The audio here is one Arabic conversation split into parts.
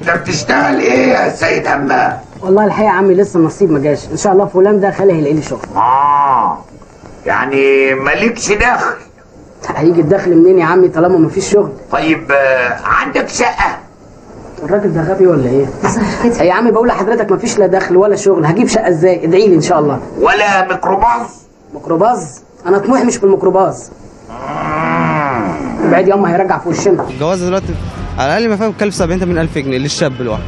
انت بتشتغل إيه يا سيد همام؟ والله الحقيقة عمي لسه النصيب ما جاش. إن شاء الله فلان ده خليه هيلاقي لي شغل. آه يعني مالكش دخل. هيجي الدخل منين يا عمي طالما ما فيش شغل؟ طيب آه، عندك شقة؟ الراجل ده غبي ولا إيه؟ يا عمي بقول لحضرتك ما فيش لا دخل ولا شغل هجيب شقة إزاي؟ ادعي لي إن شاء الله. ولا ميكروباص. ميكروباص؟ أنا طموحي مش في الميكروباص ابعد ياما هيرجع في وشنا. الجواز دلوقتي على الأقل ما فاهم كلف 70 80 ألف جنيه للشاب الواحد.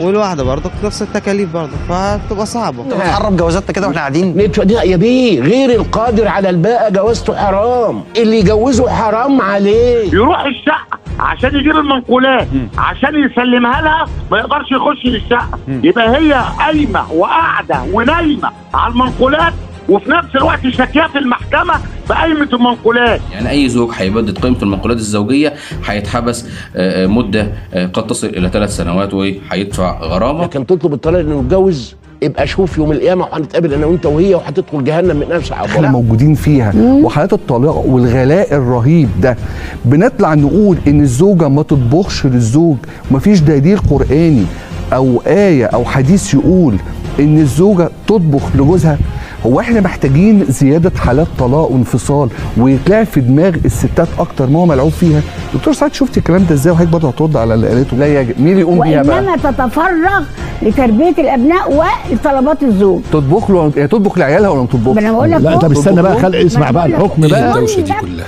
والواحدة برضه نفس التكاليف برضه فبتبقى صعبة. بنحرم جوازاتنا كده وإحنا قاعدين؟ دي يا بيه غير القادر على الباقة جوازته حرام. اللي يجوزه حرام عليه. يروح الشقة. عشان يجيب المنقولات عشان يسلمها لها ما يقدرش يخش للشقه يبقى هي قايمة وقاعدة ونايمة على المنقولات وفي نفس الوقت شاكية في المحكمة بقايمة المنقولات. يعني أي زوج هيبدد قيمه المنقولات الزوجية هيتحبس آه، آه، مدة آه، قد تصل إلى ثلاث سنوات وهيدفع غرامة. لكن تطلب الطلاق إنه يتجوز؟ يبقى شوف يوم القيامة وهنتقابل أنا وأنت وهي وهتدخل جهنم من نفس إحنا موجودين فيها. وحالات الطلاق والغلاء الرهيب ده. بنطلع نقول إن الزوجة ما تطبخش للزوج. ومفيش دليل قرآني أو آية أو حديث يقول إن الزوجة تطبخ لجوزها. هو إحنا محتاجين زيادة حالات طلاق وانفصال ويتلعب في دماغ الستات أكتر ما هو ملعوب فيها. دكتور سعد شفت الكلام ده إزاي؟ وحضرتك برضه هترد على اللي قالته لا يجب مين اللي يقوم بيها بقى؟ وإنما تتفرغ لتربية الأبناء وطلبات الزوج. تطبخ له هي تطبخ لعيالها ولا ما تطبخش؟ ما أنا بقول لك لا. طب استنى بقى خلق اسمع بقى الحكم بقى. الدوشة دي كلها.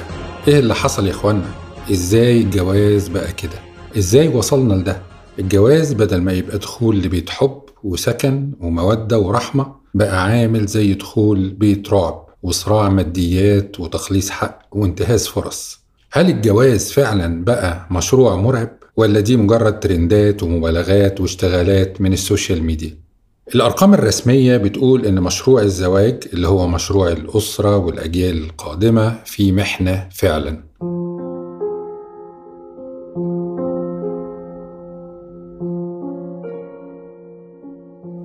إيه اللي حصل يا إخوانا؟ إزاي الجواز بقى كده؟ إزاي وصلنا لده؟ الجواز بدل ما يبقى دخول لبيت حب وسكن ومودة ورحمة بقى عامل زي دخول بيت رعب وصراع ماديات وتخليص حق وانتهاز فرص. هل الجواز فعلا بقى مشروع مرعب ولا دي مجرد ترندات ومبالغات واشتغالات من ال social media؟ الأرقام الرسمية بتقول إن مشروع الزواج اللي هو مشروع الأسرة والأجيال القادمة في محنة فعلا.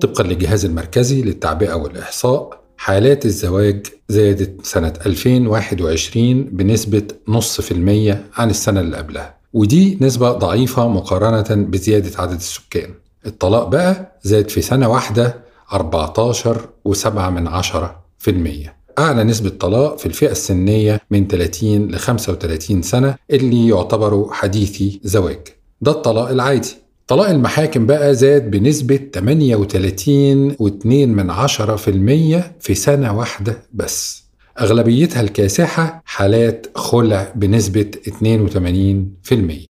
طبقا للجهاز المركزي للتعبئة والإحصاء حالات الزواج زادت سنة 2021 بنسبة نص في المية عن السنة اللي قبلها. ودي نسبة ضعيفة مقارنة بزيادة عدد السكان. الطلاق بقى زاد في سنة واحدة 14 وسبعة من عشرة في المية. أعلى نسبة طلاق في الفئة السنية من 30 ل 35 سنة اللي يعتبروا حديثي زواج. ده الطلاق العادي. طلاق المحاكم بقى زاد بنسبة 38.2 من عشرة في المية في سنة واحدة بس. أغلبيتها الكاسحة حالات خلع بنسبة 82 في المية.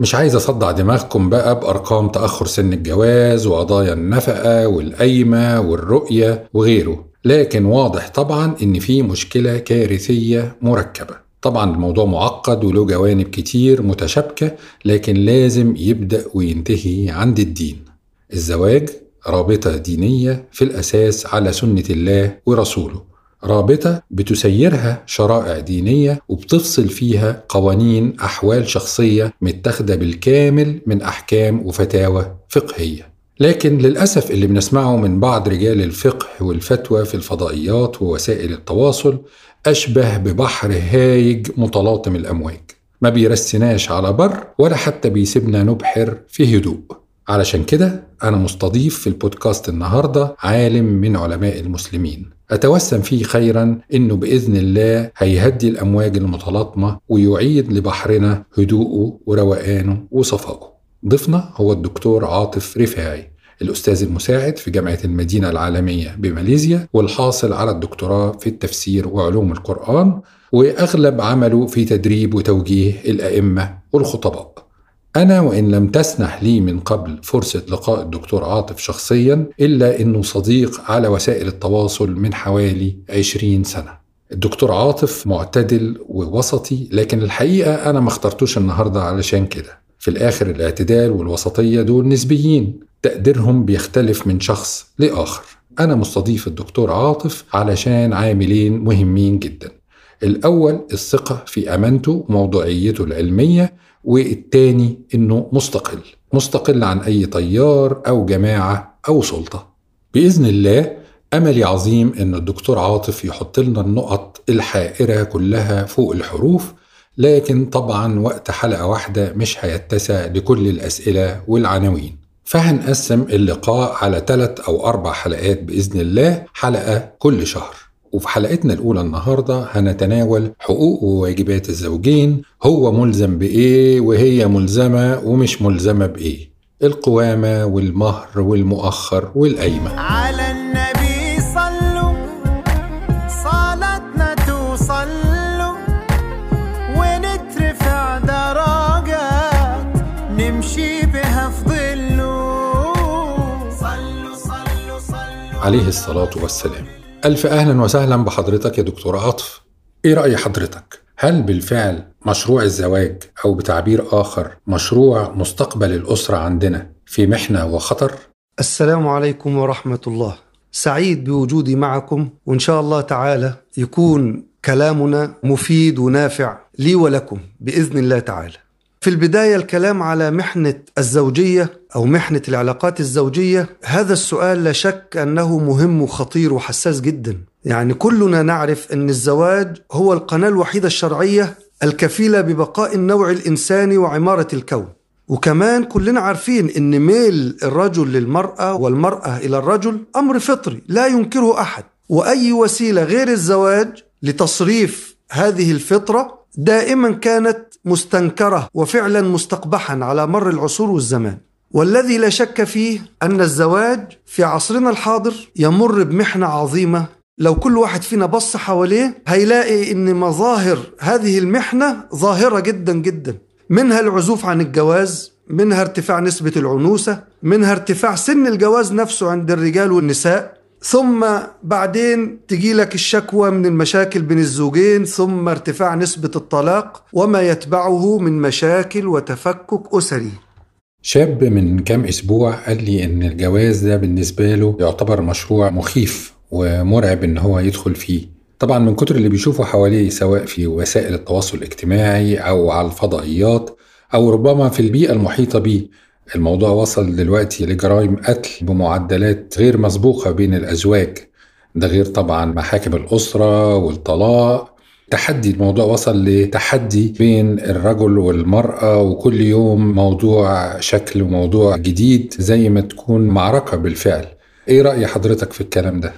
مش عايز أصدع دماغكم بقى بأرقام تأخر سن الجواز وقضايا النفقة والقايمة والرؤية وغيره. لكن واضح طبعا إن في مشكلة كارثية مركبة. طبعا الموضوع معقد وله جوانب كتير متشابكة لكن لازم يبدأ وينتهي عند الدين. الزواج رابطة دينية في الأساس على سنة الله ورسوله. رابطة بتسيرها شرائع دينية وبتفصل فيها قوانين أحوال شخصية متاخدة بالكامل من أحكام وفتاوى فقهية. لكن للأسف اللي بنسمعه من بعض رجال الفقه والفتوى في الفضائيات ووسائل التواصل أشبه ببحر هايج متلاطم الأمواج. ما بيرسناش على بر ولا حتى بيسيبنا نبحر في هدوء. علشان كده أنا مستضيف في البودكاست النهاردة عالم من علماء المسلمين. أتوسم فيه خيرا إنه بإذن الله هيهدي الأمواج المتلاطمة ويعيد لبحرنا هدوءه وروقانه وصفائه. ضيفنا هو الدكتور عاطف رفاعي الأستاذ المساعد في جامعة المدينة العالمية بماليزيا والحاصل على الدكتوراه في التفسير وعلوم القرآن وأغلب عمله في تدريب وتوجيه الأئمة والخطباء. أنا وإن لم تسنح لي من قبل فرصة لقاء الدكتور عاطف شخصيا إلا إنه صديق على وسائل التواصل من حوالي 20 سنة. الدكتور عاطف معتدل ووسطي لكن الحقيقة أنا ما اخترتوش النهاردة علشان كده. في الآخر الاعتدال والوسطية دول نسبيين. تقديرهم بيختلف من شخص لآخر. أنا مستضيف الدكتور عاطف علشان عاملين مهمين جدا. الأول الثقة في أمانته وموضوعيته العلمية والتاني إنه مستقل. مستقل عن أي تيار أو جماعة أو سلطة. بإذن الله أملي عظيم إن الدكتور عاطف يحط لنا النقط الحائرة كلها فوق الحروف لكن طبعا وقت حلقة واحدة مش هيتسع لكل الأسئلة والعناوين. فهنقسم اللقاء على ثلاث أو أربع حلقات بإذن الله حلقة كل شهر. وفي حلقتنا الأولى النهاردة هنتناول حقوق وواجبات الزوجين هو ملزم بإيه وهي ملزمة ومش ملزمة بإيه. القوامة والمهر والمؤخر والقايمة. على النبي عليه الصلاة والسلام ألف أهلا وسهلا بحضرتك يا دكتور عاطف إيه رأي حضرتك؟ هل بالفعل مشروع الزواج أو بتعبير آخر مشروع مستقبل الأسرة عندنا في محنة وخطر؟ السلام عليكم ورحمة الله سعيد بوجودي معكم وإن شاء الله تعالى يكون كلامنا مفيد ونافع لي ولكم بإذن الله تعالى في البداية الكلام على محنة الزوجية أو محنة العلاقات الزوجية هذا السؤال لا شك أنه مهم وخطير وحساس جدا. يعني كلنا نعرف أن الزواج هو القناة الوحيدة الشرعية الكفيلة ببقاء النوع الإنساني وعمارة الكون. وكمان كلنا عارفين أن ميل الرجل للمرأة والمرأة إلى الرجل أمر فطري لا ينكره أحد. وأي وسيلة غير الزواج لتصريف هذه الفطرة دائما كانت مستنكرة وفعلا مستقبحا على مر العصور والزمان. والذي لا شك فيه أن الزواج في عصرنا الحاضر يمر بمحنة عظيمة. لو كل واحد فينا بص حواليه هيلاقي إن مظاهر هذه المحنة ظاهرة جدا جدا. منها العزوف عن الجواز منها ارتفاع نسبة العنوسة منها ارتفاع سن الجواز نفسه عند الرجال والنساء. ثم بعدين تجي لك الشكوى من المشاكل بين الزوجين ثم ارتفاع نسبة الطلاق وما يتبعه من مشاكل وتفكك أسري. شاب من كام أسبوع قال لي إن الجواز ده بالنسبة له يعتبر مشروع مخيف ومرعب إن هو يدخل فيه. طبعا من كتر اللي بيشوفه حواليه سواء في وسائل التواصل الاجتماعي أو على الفضائيات أو ربما في البيئة المحيطة بيه الموضوع وصل دلوقتي لجرائم قتل بمعدلات غير مسبوقة بين الأزواج. ده غير طبعا محاكم الأسرة والطلاق. تحدي الموضوع وصل لتحدي بين الرجل والمرأة وكل يوم موضوع شكل وموضوع جديد زي ما تكون معركة بالفعل. إيه رأي حضرتك في الكلام ده؟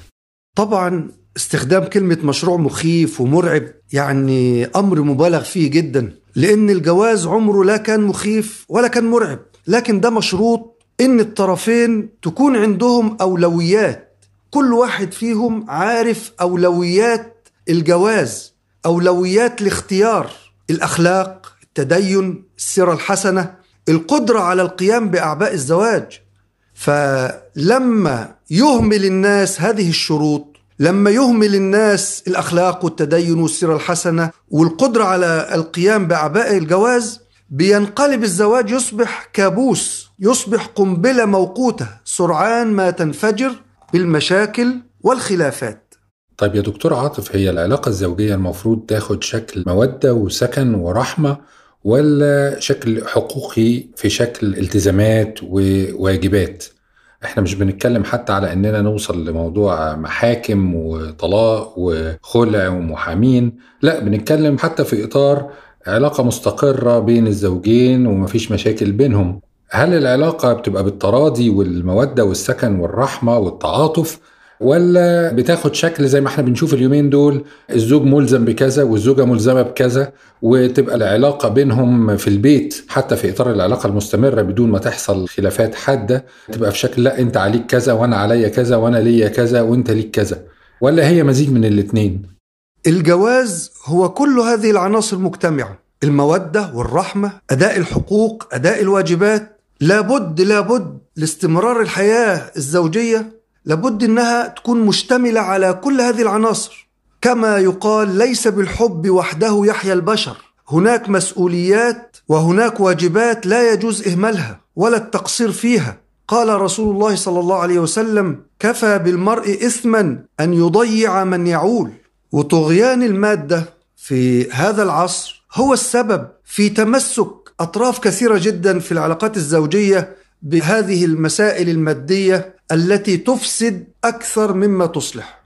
طبعا استخدام كلمة مشروع مخيف ومرعب يعني أمر مبالغ فيه جدا لأن الجواز عمره لا كان مخيف ولا كان مرعب. لكن ده مشروط إن الطرفين تكون عندهم أولويات. كل واحد فيهم عارف أولويات الجواز أولويات الاختيار الأخلاق التدين السيرة الحسنة القدرة على القيام بأعباء الزواج. فلما يهمل الناس هذه الشروط لما يهمل الناس الأخلاق والتدين والسيرة الحسنة والقدرة على القيام بأعباء الجواز بينقلب الزواج يصبح كابوس يصبح قنبلة موقوتة سرعان ما تنفجر بالمشاكل والخلافات. طيب يا دكتور عاطف هي العلاقة الزوجية المفروض تاخد شكل مودة وسكن ورحمة ولا شكل حقوقي في شكل التزامات وواجبات؟ إحنا مش بنتكلم حتى على إننا نوصل لموضوع محاكم وطلاق وخلع ومحامين لا بنتكلم حتى في إطار علاقة مستقرة بين الزوجين ومفيش مشاكل بينهم. هل العلاقة بتبقى بالتراضي والمودة والسكن والرحمة والتعاطف ولا بتاخد شكل زي ما إحنا بنشوف اليومين دول الزوج ملزم بكذا والزوجة ملزمة بكذا وتبقى العلاقة بينهم في البيت حتى في إطار العلاقة المستمرة بدون ما تحصل خلافات حادة تبقى في شكل لا أنت عليك كذا وأنا عليا كذا وأنا ليا كذا وأنت ليك كذا ولا هي مزيج من الاتنين؟ الجواز هو كل هذه العناصر مجتمعة المودة والرحمة أداء الحقوق أداء الواجبات. لابد لابد لاستمرار الحياة الزوجية لابد إنها تكون مشتملة على كل هذه العناصر. كما يقال ليس بالحب وحده يحيا البشر. هناك مسؤوليات وهناك واجبات لا يجوز إهمالها ولا التقصير فيها. قال رسول الله صلى الله عليه وسلم كفى بالمرء اثما أن يضيع من يعول. وطغيان المادة في هذا العصر هو السبب في تمسك أطراف كثيرة جدا في العلاقات الزوجية بهذه المسائل المادية التي تفسد أكثر مما تصلح.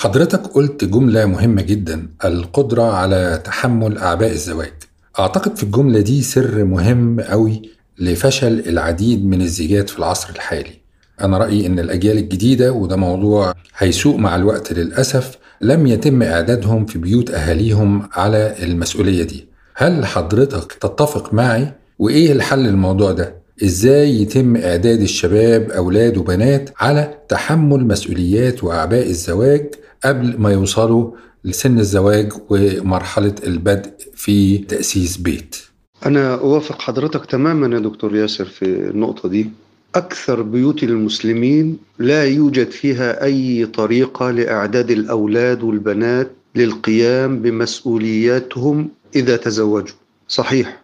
حضرتك قلت جملة مهمة جدا القدرة على تحمل أعباء الزواج أعتقد في الجملة دي سر مهم قوي لفشل العديد من الزيجات في العصر الحالي أنا رأيي إن الأجيال الجديدة وده موضوع هيسوق مع الوقت للأسف لم يتم إعدادهم في بيوت أهاليهم على المسؤولية دي. هل حضرتك تتفق معي؟ وإيه الحل للموضوع ده؟ إزاي يتم إعداد الشباب أولاد وبنات على تحمل مسؤوليات وأعباء الزواج قبل ما يوصلوا لسن الزواج ومرحلة البدء في تأسيس بيت؟ أنا أوافق حضرتك تماما يا دكتور ياسر في النقطة دي. أكثر بيوت المسلمين لا يوجد فيها أي طريقة لإعداد الأولاد والبنات للقيام بمسؤولياتهم إذا تزوجوا. صحيح.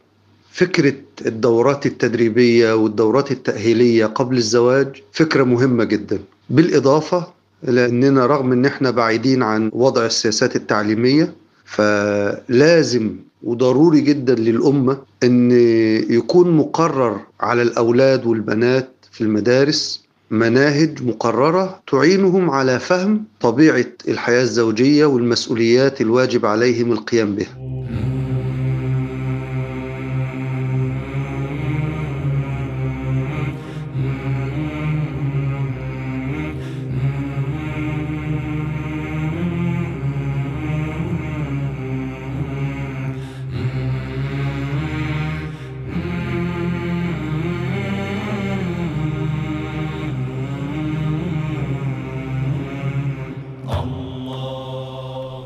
فكرة الدورات التدريبية والدورات التأهيلية قبل الزواج فكرة مهمة جدا. بالإضافة إلى أننا رغم أن إحنا بعيدين عن وضع السياسات التعليمية فلازم وضروري جدا للأمة أن يكون مقرر على الأولاد والبنات في المدارس مناهج مقررة تعينهم على فهم طبيعة الحياة الزوجية والمسؤوليات الواجب عليهم القيام بها.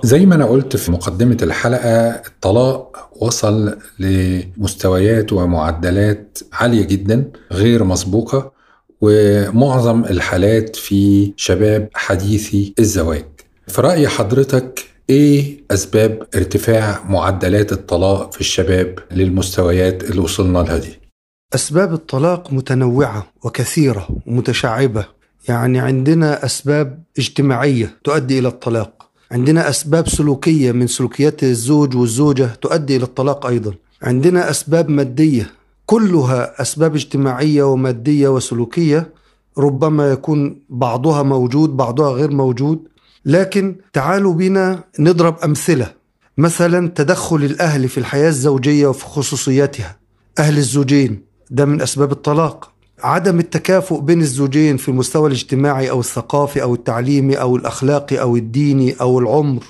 زي ما أنا قلت في مقدمة الحلقة الطلاق وصل لمستويات ومعدلات عالية جدا غير مسبوقة ومعظم الحالات في شباب حديثي الزواج. في رأي حضرتك إيه أسباب ارتفاع معدلات الطلاق في الشباب للمستويات اللي وصلنا لها دي؟ أسباب الطلاق متنوعة وكثيرة ومتشعبة. يعني عندنا أسباب اجتماعية تؤدي إلى الطلاق. عندنا أسباب سلوكية من سلوكيات الزوج والزوجة تؤدي إلى الطلاق أيضا. عندنا أسباب مادية كلها أسباب اجتماعية ومادية وسلوكية ربما يكون بعضها موجود بعضها غير موجود. لكن تعالوا بنا نضرب أمثلة. مثلا تدخل الأهل في الحياة الزوجية وفي خصوصياتها. أهل الزوجين ده من أسباب الطلاق. عدم التكافؤ بين الزوجين في المستوى الاجتماعي أو الثقافي أو التعليمي أو الأخلاقي أو الديني أو العمر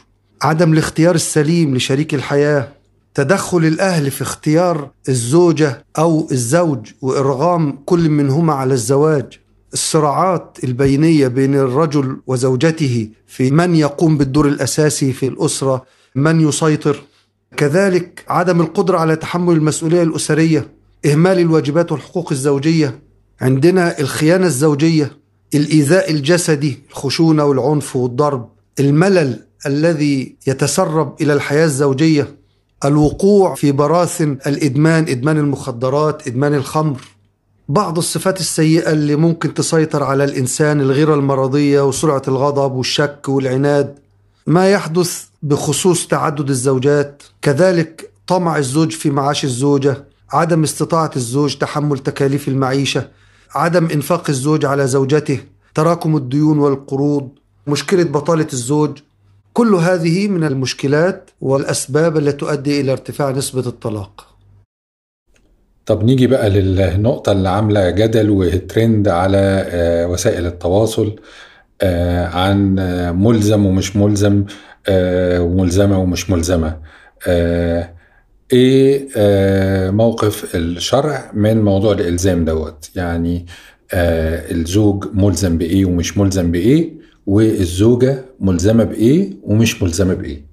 عدم الاختيار السليم لشريك الحياة تدخل الأهل في اختيار الزوجة أو الزوج وإرغام كل منهما على الزواج الصراعات البينية بين الرجل وزوجته في من يقوم بالدور الأساسي في الأسرة من يسيطر. كذلك عدم القدرة على تحمل المسؤولية الأسرية إهمال الواجبات والحقوق الزوجية. عندنا الخيانة الزوجية الإيذاء الجسدي الخشونة والعنف والضرب الملل الذي يتسرب إلى الحياة الزوجية الوقوع في براثن الإدمان إدمان المخدرات إدمان الخمر. بعض الصفات السيئة اللي ممكن تسيطر على الإنسان الغيرة المرضية وسرعة الغضب والشك والعناد. ما يحدث بخصوص تعدد الزوجات. كذلك طمع الزوج في معاش الزوجة عدم استطاعة الزوج تحمل تكاليف المعيشة. عدم إنفاق الزوج على زوجته تراكم الديون والقروض مشكلة بطالة الزوج كل هذه من المشكلات والأسباب التي تؤدي إلى ارتفاع نسبة الطلاق. طب نيجي بقى للنقطة اللي عاملة جدل وترند على آه، وسائل التواصل آه، عن آه، ملزم ومش ملزم وملزمة ومش ملزمة. إيه آه، موقف الشرع من موضوع الإلزام دوت. يعني آه، الزوج ملزم بإيه ومش ملزم بإيه والزوجة ملزمة بإيه ومش ملزمة بإيه.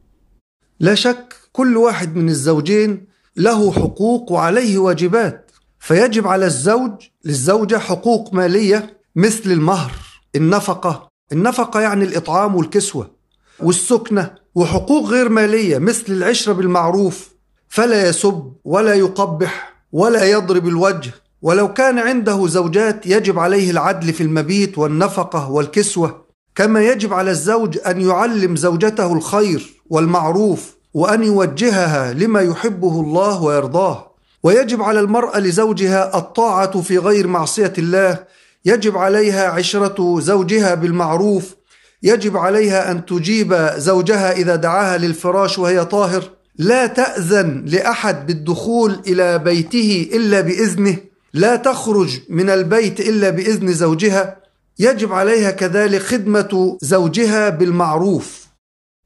لا شك كل واحد من الزوجين له حقوق وعليه واجبات. فيجب على الزوج للزوجة حقوق مالية مثل المهر النفقة. النفقة يعني الإطعام والكسوة والسكنة وحقوق غير مالية مثل العشرة بالمعروف. فلا يسب ولا يقبح ولا يضرب الوجه. ولو كان عنده زوجات يجب عليه العدل في المبيت والنفقة والكسوة كما يجب على الزوج أن يعلم زوجته الخير والمعروف وأن يوجهها لما يحبه الله ويرضاه. ويجب على المرأة لزوجها الطاعة في غير معصية الله. يجب عليها عشرة زوجها بالمعروف. يجب عليها أن تجيب زوجها إذا دعاها للفراش وهي طاهر. لا تأذن لأحد بالدخول إلى بيته إلا بإذنه. لا تخرج من البيت إلا بإذن زوجها. يجب عليها كذلك خدمة زوجها بالمعروف.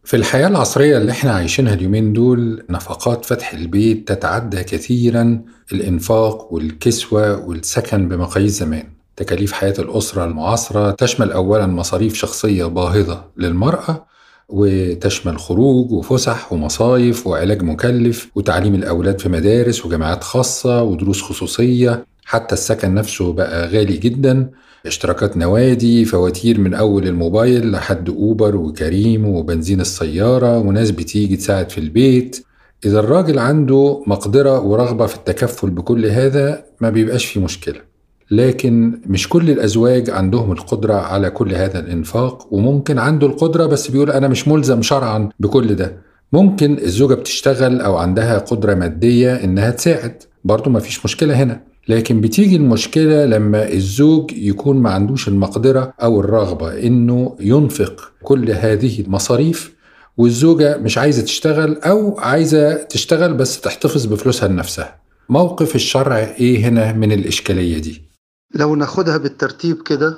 في الحياة العصرية اللي إحنا عايشينها اليومين دول نفقات فتح البيت تتعدى كثيرا الإنفاق والكسوة والسكن بمقاييس زمان. تكاليف حياة الأسرة المعاصرة تشمل أولا مصاريف شخصية باهظة للمرأة وتشمل خروج وفسح ومصايف وعلاج مكلف وتعليم الأولاد في مدارس وجامعات خاصة ودروس خصوصية. حتى السكن نفسه بقى غالي جدا. اشتراكات نوادي فواتير من أول الموبايل لحد أوبر وكريم وبنزين السيارة وناس بتيجي تساعد في البيت. إذا الراجل عنده مقدرة ورغبة في التكفل بكل هذا ما بيبقاش فيه مشكلة. لكن مش كل الأزواج عندهم القدرة على كل هذا الإنفاق وممكن عنده القدرة بس بيقول أنا مش ملزم شرعا بكل ده. ممكن الزوجة بتشتغل أو عندها قدرة مادية إنها تساعد برضو ما فيش مشكلة هنا. لكن بتيجي المشكلة لما الزوج يكون ما عندوش المقدرة أو الرغبة إنه ينفق كل هذه المصاريف والزوجة مش عايزة تشتغل أو عايزة تشتغل بس تحتفظ بفلوسها لنفسها. موقف الشرع إيه هنا من الإشكالية دي؟ لو ناخدها بالترتيب كده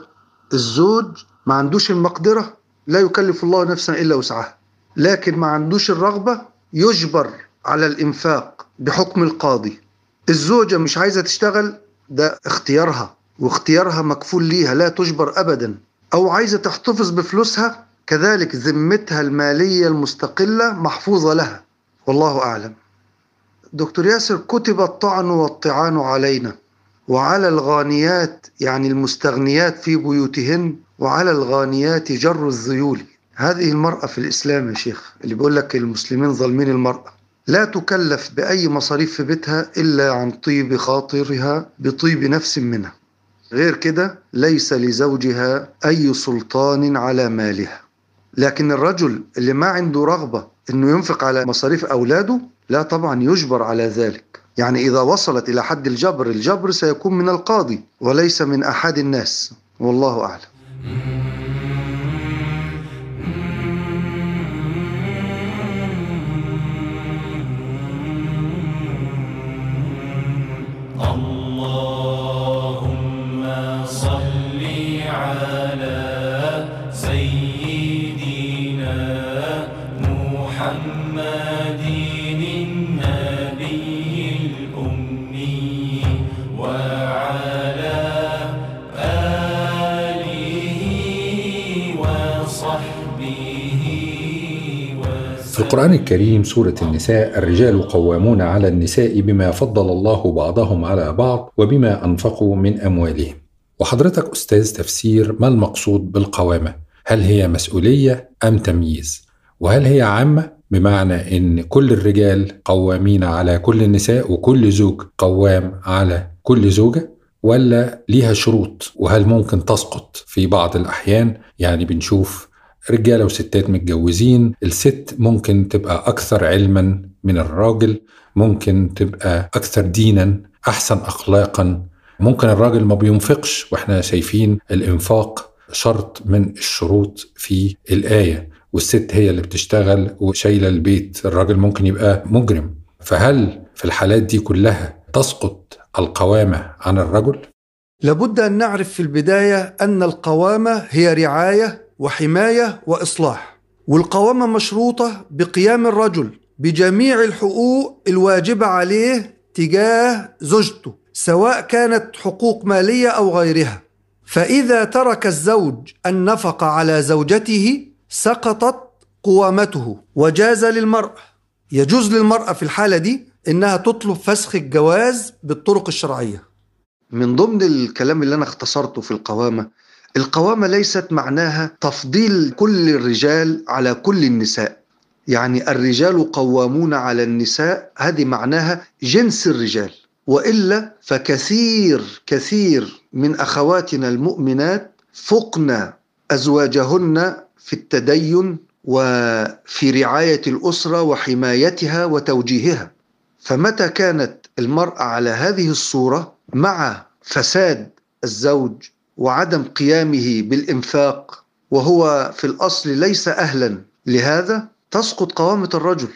الزوج ما عندوش المقدرة لا يكلف الله نفسا إلا وسعها. لكن ما عندوش الرغبة يجبر على الإنفاق بحكم القاضي. الزوجة مش عايزة تشتغل ده اختيارها واختيارها مكفول ليها لا تجبر أبدا. أو عايزة تحتفظ بفلوسها كذلك ذمتها المالية المستقلة محفوظة لها. والله أعلم. دكتور ياسر كتب الطعن والطعان علينا. وعلى الغانيات يعني المستغنيات في بيوتهن وعلى الغانيات جر الذيول. هذه المرأة في الإسلام يا شيخ اللي بيقول لك المسلمين ظالمين المرأة. لا تكلف بأي مصاريف في بيتها إلا عن طيب خاطرها بطيب نفس منها. غير كده ليس لزوجها أي سلطان على مالها. لكن الرجل اللي ما عنده رغبة إنه ينفق على مصاريف أولاده لا طبعا يجبر على ذلك. يعني إذا وصلت إلى حد الجبر الجبر سيكون من القاضي وليس من أحد الناس والله أعلم. القرآن الكريم سورة النساء الرجال قوامون على النساء بما فضل الله بعضهم على بعض وبما أنفقوا من أموالهم. وحضرتك أستاذ تفسير ما المقصود بالقوامة؟ هل هي مسؤولية أم تمييز؟ وهل هي عامة؟ بمعنى أن كل الرجال قوامين على كل النساء وكل زوج قوام على كل زوجة؟ ولا ليها شروط؟ وهل ممكن تسقط في بعض الأحيان؟ يعني بنشوف رجالة وستات متجوزين. الست ممكن تبقى أكثر علما من الراجل ممكن تبقى أكثر دينا أحسن اخلاقا. ممكن الراجل ما بينفقش وإحنا شايفين الإنفاق شرط من الشروط في الآية. والست هي اللي بتشتغل وشايلة البيت الراجل ممكن يبقى مجرم. فهل في الحالات دي كلها تسقط القوامة عن الرجل؟ لابد أن نعرف في البداية أن القوامة هي رعاية وحماية وإصلاح. والقوامة مشروطة بقيام الرجل بجميع الحقوق الواجبة عليه تجاه زوجته سواء كانت حقوق مالية أو غيرها. فإذا ترك الزوج النفقة على زوجته سقطت قوامته. وجاز للمرأة يجوز للمرأة في الحالة دي إنها تطلب فسخ الجواز بالطرق الشرعية. من ضمن الكلام اللي أنا اختصرته في القوامة القوامة ليست معناها تفضيل كل الرجال على كل النساء. يعني الرجال قوامون على النساء هذه معناها جنس الرجال. وإلا فكثير كثير من أخواتنا المؤمنات فقن أزواجهن في التدين وفي رعاية الأسرة وحمايتها وتوجيهها. فمتى كانت المرأة على هذه الصورة مع فساد الزوج وعدم قيامه بالإنفاق وهو في الأصل ليس أهلا. لهذا تسقط قوامة الرجل.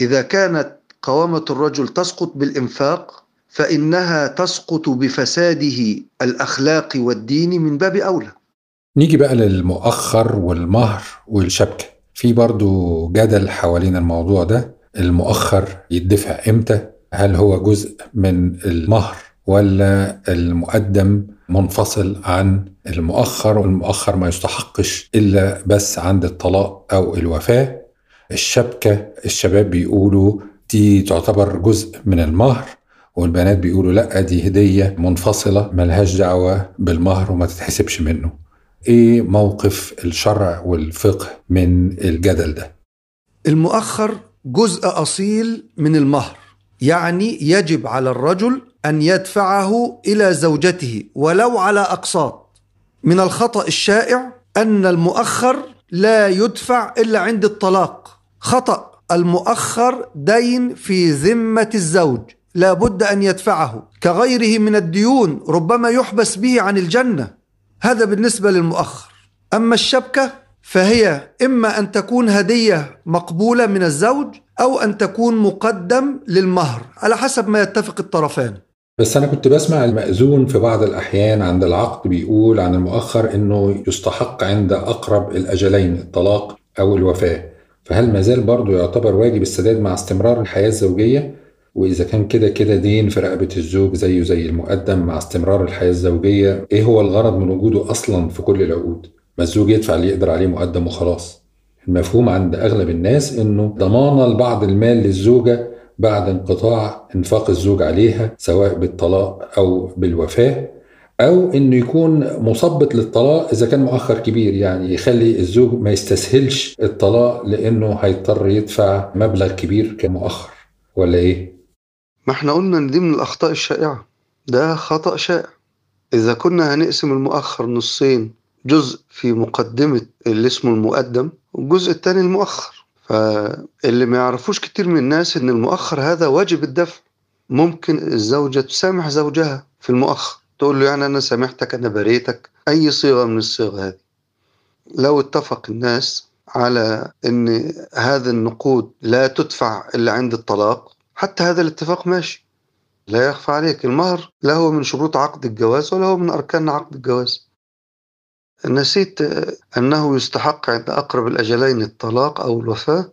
إذا كانت قوامة الرجل تسقط بالإنفاق فإنها تسقط بفساده الأخلاقي والديني من باب أولى. نيجي بقى للمؤخر والمهر والشبكة. في برضو جدل حوالين الموضوع ده. المؤخر يدفع إمتى؟ هل هو جزء من المهر ولا المقدم منفصل عن المؤخر والمؤخر ما يستحقش إلا بس عند الطلاق أو الوفاة. الشبكة الشباب بيقولوا دي تعتبر جزء من المهر والبنات بيقولوا لأ دي هدية منفصلة ملهاش دعوة بالمهر وما تتحسبش منه. إيه موقف الشرع والفقه من الجدل ده؟ المؤخر جزء أصيل من المهر يعني يجب على الرجل أن يدفعه إلى زوجته ولو على أقساط. من الخطأ الشائع أن المؤخر لا يدفع إلا عند الطلاق. خطأ المؤخر دين في ذمة الزوج. لا بد أن يدفعه. كغيره من الديون ربما يحبس به عن الجنة. هذا بالنسبة للمؤخر. أما الشبكة فهي إما أن تكون هدية مقبولة من الزوج أو أن تكون مقدم للمهر. على حسب ما يتفق الطرفان. بس أنا كنت بسمع المأذون في بعض الأحيان عند العقد بيقول عن المؤخر إنه يستحق عند أقرب الأجلين الطلاق أو الوفاة فهل ما زال برضه يعتبر واجب السداد مع استمرار الحياة الزوجية؟ وإذا كان كده كده دين في رقبة الزوج زيه زي المقدم مع استمرار الحياة الزوجية إيه هو الغرض من وجوده أصلا في كل العقود؟ ما الزوج يدفع اللي يقدر عليه مقدم وخلاص المفهوم عند أغلب الناس إنه ضمانة لبعض المال للزوجة بعد انقطاع انفاق الزوج عليها سواء بالطلاق أو بالوفاة أو إنه يكون مثبط للطلاق إذا كان مؤخر كبير يعني يخلي الزوج ما يستسهلش الطلاق لأنه هيضطر يدفع مبلغ كبير كمؤخر. ولا إيه؟ ما إحنا قلنا إن دي من الأخطاء الشائعة. ده خطأ شائع. إذا كنا هنقسم المؤخر نصين جزء في مقدمة اللي اسمه المقدم والجزء الثاني المؤخر. فاللي ما يعرفوش كتير من الناس إن المؤخر هذا واجب الدفع. ممكن الزوجة تسامح زوجها في المؤخر. تقول له يعني أنا سامحتك أنا بريتك. أي صيغة من الصيغ هذه. لو اتفق الناس على إن هذا النقود لا تدفع إلا عند الطلاق حتى هذا الاتفاق ماشي. لا يخفى عليك. المهر لا هو من شروط عقد الجواز ولا هو من أركان عقد الجواز. نسيت أنه يستحق عند أقرب الأجلين الطلاق أو الوفاة.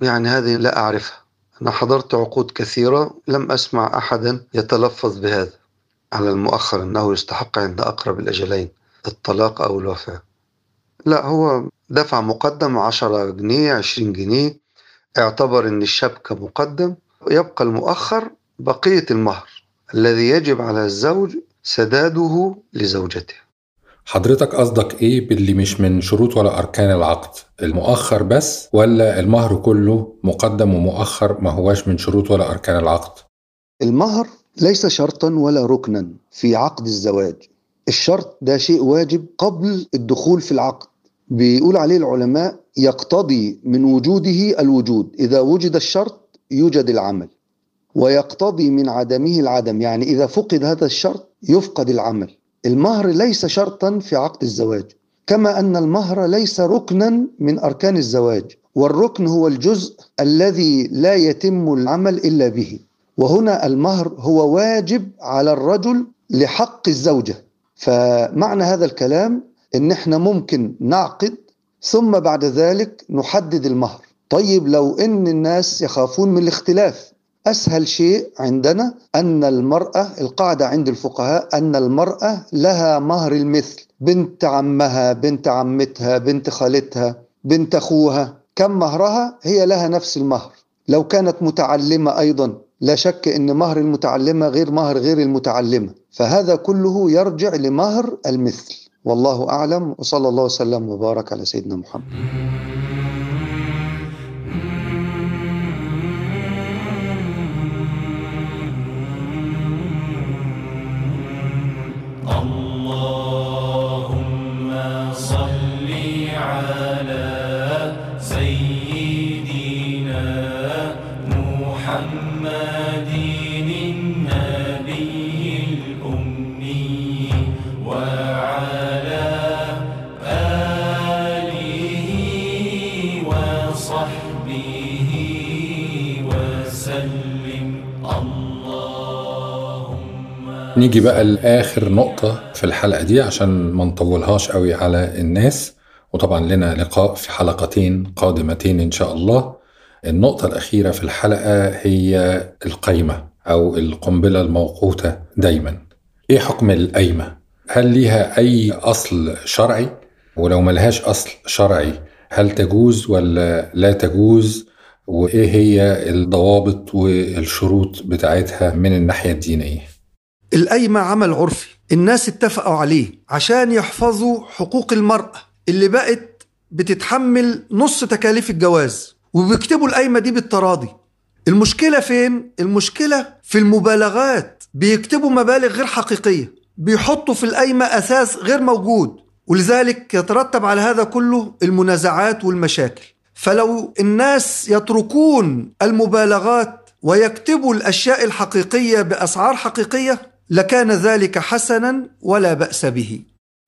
يعني هذه لا أعرفها. أنا حضرت عقود كثيرة لم أسمع أحدا يتلفظ بهذا. على المؤخر أنه يستحق عند أقرب الأجلين الطلاق أو الوفاة. لا هو دفع مقدم عشرة جنيه عشرين جنيه. اعتبر أن الشبكة مقدم. يبقى المؤخر بقية المهر الذي يجب على الزوج سداده لزوجته. حضرتك قصدك إيه باللي مش من شروط ولا أركان العقد؟ المؤخر بس ولا المهر كله مقدم ومؤخر ما هواش من شروط ولا أركان العقد؟ المهر ليس شرطا ولا ركنا في عقد الزواج. الشرط ده شيء واجب قبل الدخول في العقد. بيقول عليه العلماء يقتضي من وجوده الوجود. إذا وجد الشرط يوجد العمل. ويقتضي من عدمه العدم. يعني إذا فقد هذا الشرط يفقد العمل. المهر ليس شرطا في عقد الزواج كما أن المهر ليس ركنا من أركان الزواج والركن هو الجزء الذي لا يتم العمل إلا به. وهنا المهر هو واجب على الرجل لحق الزوجة. فمعنى هذا الكلام إن إحنا ممكن نعقد ثم بعد ذلك نحدد المهر. طيب لو إن الناس يخافون من الاختلاف أسهل شيء عندنا أن المرأة القاعدة عند الفقهاء أن المرأة لها مهر المثل. بنت عمها بنت عمتها بنت خالتها بنت أخوها كم مهرها؟ هي لها نفس المهر. لو كانت متعلمة أيضا لا شك إن مهر المتعلمة غير مهر غير المتعلمة. فهذا كله يرجع لمهر المثل. والله أعلم وصلى الله وسلم وبارك على سيدنا محمد. وسلم اللهم نيجي بقى لآخر نقطة في الحلقة دي عشان ما نطولهاش قوي على الناس وطبعا لنا لقاء في حلقتين قادمتين إن شاء الله النقطة الأخيرة في الحلقة هي القايمة أو القنبلة الموقوتة دايما إيه حكم القايمة؟ هل ليها أي أصل شرعي؟ ولو ملهاش أصل شرعي هل تجوز ولا لا تجوز؟ وإيه هي الضوابط والشروط بتاعتها من الناحية الدينية؟ القايمة عمل عرفي الناس اتفقوا عليه عشان يحفظوا حقوق المرأة اللي بقت بتتحمل نص تكاليف الجواز وبيكتبوا القايمة دي بالتراضي المشكلة فين؟ المشكلة في المبالغات بيكتبوا مبالغ غير حقيقية بيحطوا في القايمة أساس غير موجود ولذلك يترتب على هذا كله المنازعات والمشاكل. فلو الناس يتركون المبالغات ويكتبوا الأشياء الحقيقية بأسعار حقيقية لكان ذلك حسنا ولا بأس به.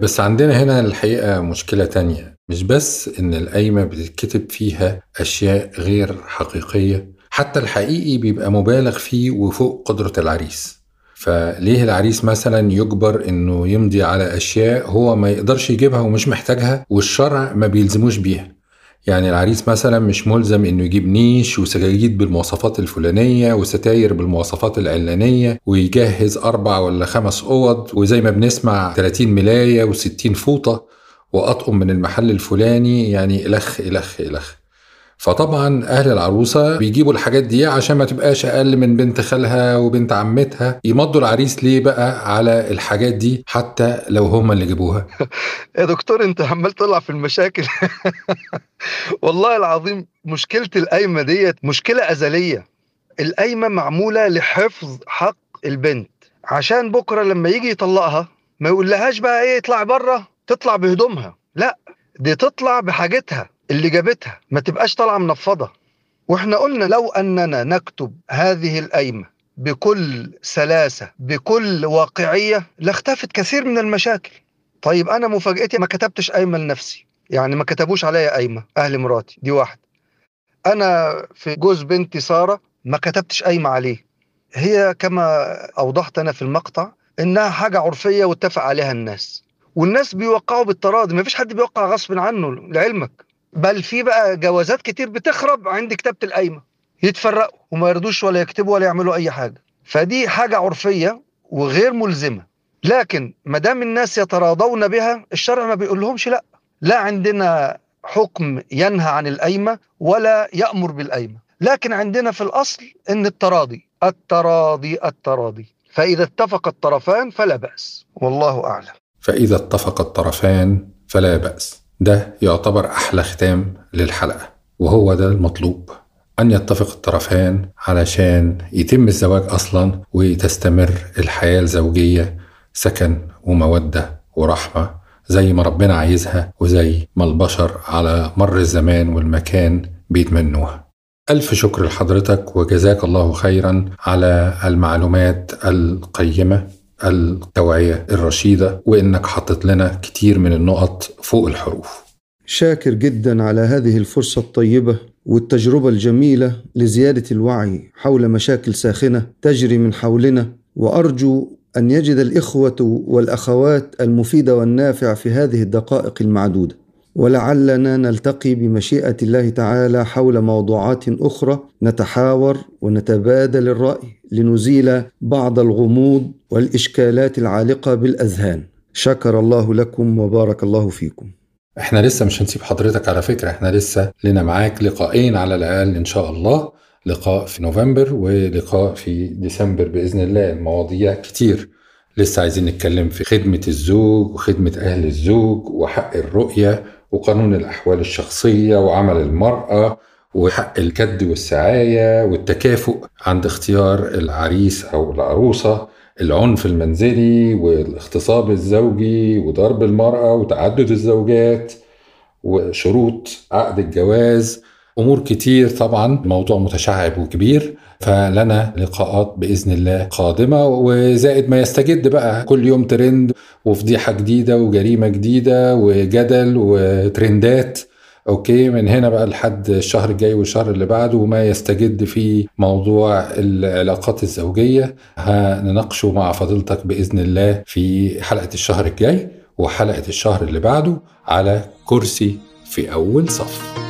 بس عندنا هنا الحقيقة مشكلة تانية. مش بس إن القايمة بتتكتب فيها أشياء غير حقيقية حتى الحقيقي بيبقى مبالغ فيه وفوق قدرة العريس. فليه العريس مثلا يجبر إنه يمضي على أشياء هو ما يقدرش يجيبها ومش محتاجها والشرع ما بيلزموش بيها؟ يعني العريس مثلا مش ملزم إنه يجيب نيش وسجاجيد بالمواصفات الفلانية وستاير بالمواصفات العلانية ويجهز أربع ولا خمس أوض وزي ما بنسمع 30 ملاية و60 فوطة وأطقم من المحل الفلاني يعني إلخ إلخ إلخ. فطبعا أهل العروسة بيجيبوا الحاجات دي عشان ما تبقاش أقل من بنت خالها وبنت عمتها يمضوا العريس ليه بقى على الحاجات دي حتى لو هم اللي جابوها؟ يا دكتور أنت عمال تطلع في المشاكل. والله العظيم مشكلة القايمة ديت مشكلة أزلية. القايمة معمولة لحفظ حق البنت. عشان بكرة لما يجي يطلقها ما يقولهاش بقى إيه اطلع بره تطلع بهدومها. لا دي تطلع بحاجتها. اللي جابتها ما تبقاش طالعة منفضة. وإحنا قلنا لو أننا نكتب هذه القايمة بكل سلاسة بكل واقعية لاختفت كثير من المشاكل. طيب أنا مفاجأتي ما كتبتش قايمة لنفسي يعني ما كتبوش عليا قايمة أهل مراتي دي واحد. أنا في جوز بنتي سارة ما كتبتش قايمة عليه. هي كما أوضحت أنا في المقطع إنها حاجة عرفية واتفق عليها الناس. والناس بيوقعوا بالتراضي ما فيش حد بيوقع غصب عنه لعلمك. بل في بقى جوازات كتير بتخرب عند كتابة القايمة. يتفرقوا وما يردوش ولا يكتبوا ولا يعملوا أي حاجة. فدي حاجة عرفية وغير ملزمة. لكن ما دام الناس يتراضون بها الشرع ما بيقول لهمش لأ. لا عندنا حكم ينهى عن القايمة ولا يأمر بالقايمة. لكن عندنا في الأصل أن التراضي التراضي التراضي. فإذا اتفق الطرفان فلا بأس. والله أعلم. فإذا اتفق الطرفان فلا بأس. ده يعتبر أحلى ختام للحلقة وهو ده المطلوب أن يتفق الطرفان علشان يتم الزواج أصلا وتستمر الحياة الزوجية سكن ومودة ورحمة زي ما ربنا عايزها وزي ما البشر على مر الزمان والمكان بيتمنوها. ألف شكر لحضرتك وجزاك الله خيرا على المعلومات القيمة. التوعية الرشيدة وإنك حطت لنا كتير من النقط فوق الحروف. شاكر جدا على هذه الفرصة الطيبة والتجربة الجميلة لزيادة الوعي حول مشاكل ساخنة تجري من حولنا وأرجو أن يجد الإخوة والأخوات المفيد والنافع في هذه الدقائق المعدودة. ولعلنا نلتقي بمشيئة الله تعالى حول موضوعات أخرى نتحاور ونتبادل الرأي لنزيل بعض الغموض والإشكالات العالقة بالأذهان. شكر الله لكم وبارك الله فيكم. إحنا لسه مش هنسيب حضرتك على فكرة إحنا لسه لنا معاك لقاءين على الأقل إن شاء الله. لقاء في نوفمبر ولقاء في ديسمبر بإذن الله. المواضيع كتير لسه عايزين نتكلم في خدمة الزوج وخدمة أهل الزوج وحق الرؤية وقانون الأحوال الشخصية وعمل المرأة وحق الكد والسعاية والتكافؤ عند اختيار العريس أو العروسة العنف المنزلي والاغتصاب الزوجي وضرب المرأة وتعدد الزوجات وشروط عقد الجواز أمور كتير طبعا الموضوع متشعب وكبير. فلنا لقاءات بإذن الله قادمة وزائد ما يستجد بقى كل يوم ترند وفضيحة جديدة وجريمة جديدة وجدل وترندات. okay من هنا بقى لحد الشهر الجاي والشهر اللي بعده وما يستجد في موضوع العلاقات الزوجية. هنناقشه مع فضيلتك بإذن الله في حلقة الشهر الجاي وحلقة الشهر اللي بعده على كرسي في أول صف.